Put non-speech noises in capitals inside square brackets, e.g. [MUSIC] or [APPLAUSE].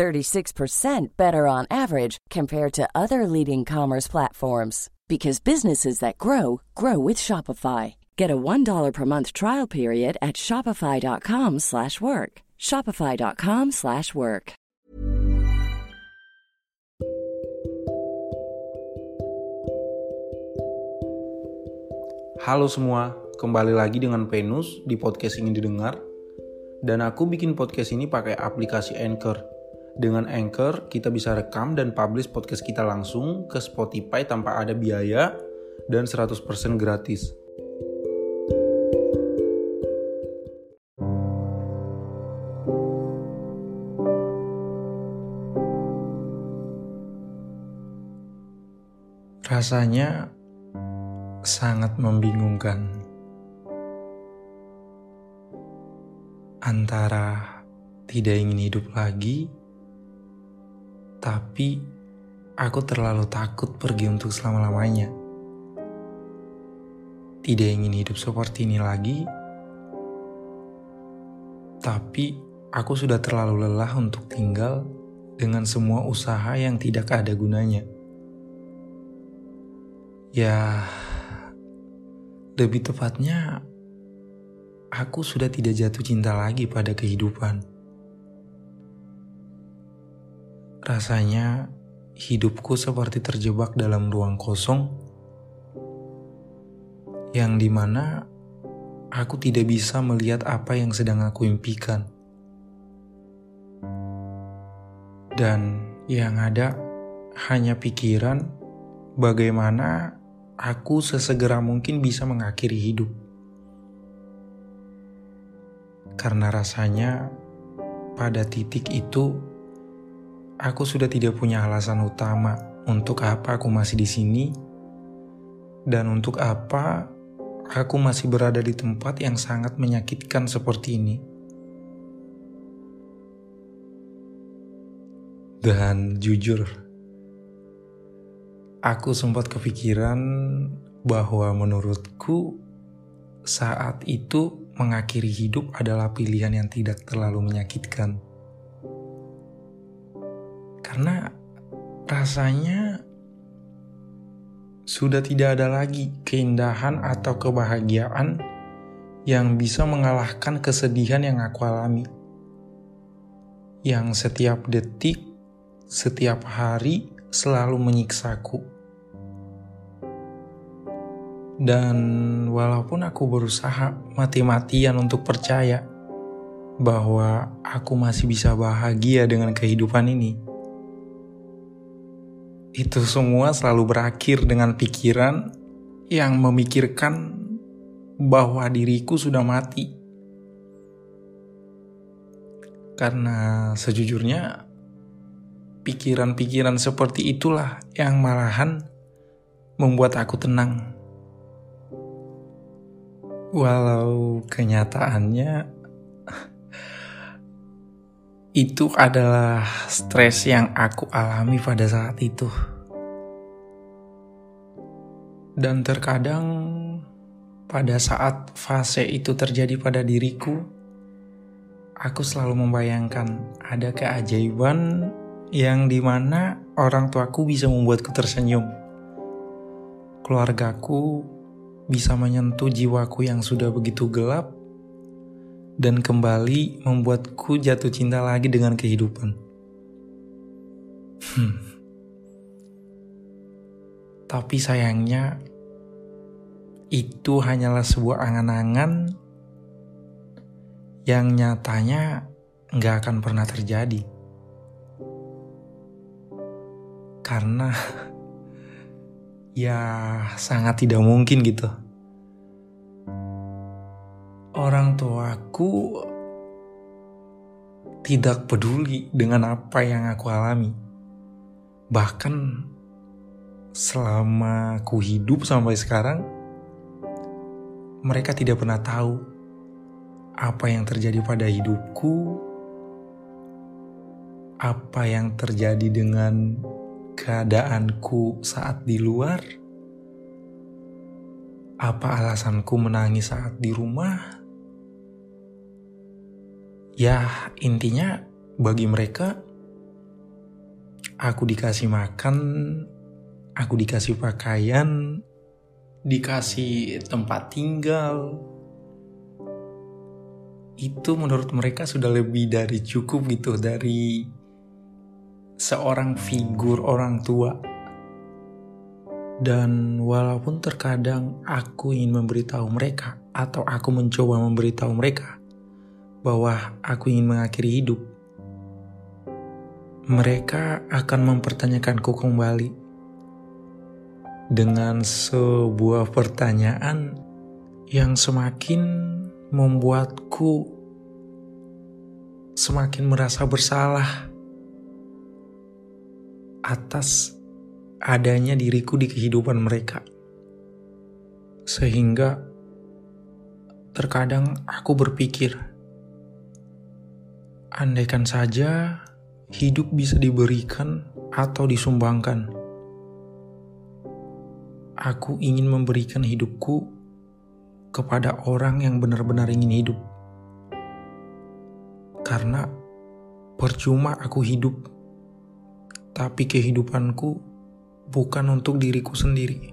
36% better on average compared to other leading commerce platforms because businesses that grow grow with Shopify. Get a $1 per month trial period at shopify.com/work. shopify.com/work. Halo semua, kembali lagi dengan Penus di podcast ingin didengar. Dan aku bikin podcast ini pakai aplikasi Anchor dengan Anchor, kita bisa rekam dan publish podcast kita langsung ke Spotify tanpa ada biaya dan 100% gratis. Rasanya sangat membingungkan. Antara tidak ingin hidup lagi tapi aku terlalu takut pergi untuk selama-lamanya. Tidak ingin hidup seperti ini lagi, tapi aku sudah terlalu lelah untuk tinggal dengan semua usaha yang tidak ada gunanya. Ya, lebih tepatnya, aku sudah tidak jatuh cinta lagi pada kehidupan. Rasanya hidupku seperti terjebak dalam ruang kosong yang di mana aku tidak bisa melihat apa yang sedang aku impikan. Dan yang ada hanya pikiran bagaimana aku sesegera mungkin bisa mengakhiri hidup. Karena rasanya pada titik itu aku sudah tidak punya alasan utama untuk apa aku masih di sini dan untuk apa aku masih berada di tempat yang sangat menyakitkan seperti ini. Dan jujur, aku sempat kepikiran bahwa menurutku saat itu mengakhiri hidup adalah pilihan yang tidak terlalu menyakitkan. Karena rasanya sudah tidak ada lagi keindahan atau kebahagiaan yang bisa mengalahkan kesedihan yang aku alami. Yang setiap detik, setiap hari selalu menyiksaku. Dan walaupun aku berusaha mati-matian untuk percaya bahwa aku masih bisa bahagia dengan kehidupan ini, itu semua selalu berakhir dengan pikiran yang memikirkan bahwa diriku sudah mati. Karena sejujurnya pikiran-pikiran seperti itulah yang malahan membuat aku tenang. Walau kenyataannya itu adalah stres yang aku alami pada saat itu. Dan terkadang pada saat fase itu terjadi pada diriku, aku selalu membayangkan ada keajaiban yang di mana orang tuaku bisa membuatku tersenyum. Keluargaku bisa menyentuh jiwaku yang sudah begitu gelap dan kembali membuatku jatuh cinta lagi dengan kehidupan. Hmm. Tapi sayangnya, itu hanyalah sebuah angan-angan yang nyatanya nggak akan pernah terjadi. Karena [LAUGHS] ya sangat tidak mungkin gitu orang tuaku tidak peduli dengan apa yang aku alami. Bahkan selama ku hidup sampai sekarang, mereka tidak pernah tahu apa yang terjadi pada hidupku, apa yang terjadi dengan keadaanku saat di luar, apa alasanku menangis saat di rumah. Ya, intinya bagi mereka, aku dikasih makan aku dikasih pakaian, dikasih tempat tinggal. Itu menurut mereka sudah lebih dari cukup gitu dari seorang figur orang tua. Dan walaupun terkadang aku ingin memberitahu mereka atau aku mencoba memberitahu mereka bahwa aku ingin mengakhiri hidup, mereka akan mempertanyakanku kembali dengan sebuah pertanyaan yang semakin membuatku semakin merasa bersalah atas adanya diriku di kehidupan mereka. Sehingga terkadang aku berpikir, andaikan saja hidup bisa diberikan atau disumbangkan aku ingin memberikan hidupku kepada orang yang benar-benar ingin hidup. Karena percuma aku hidup, tapi kehidupanku bukan untuk diriku sendiri.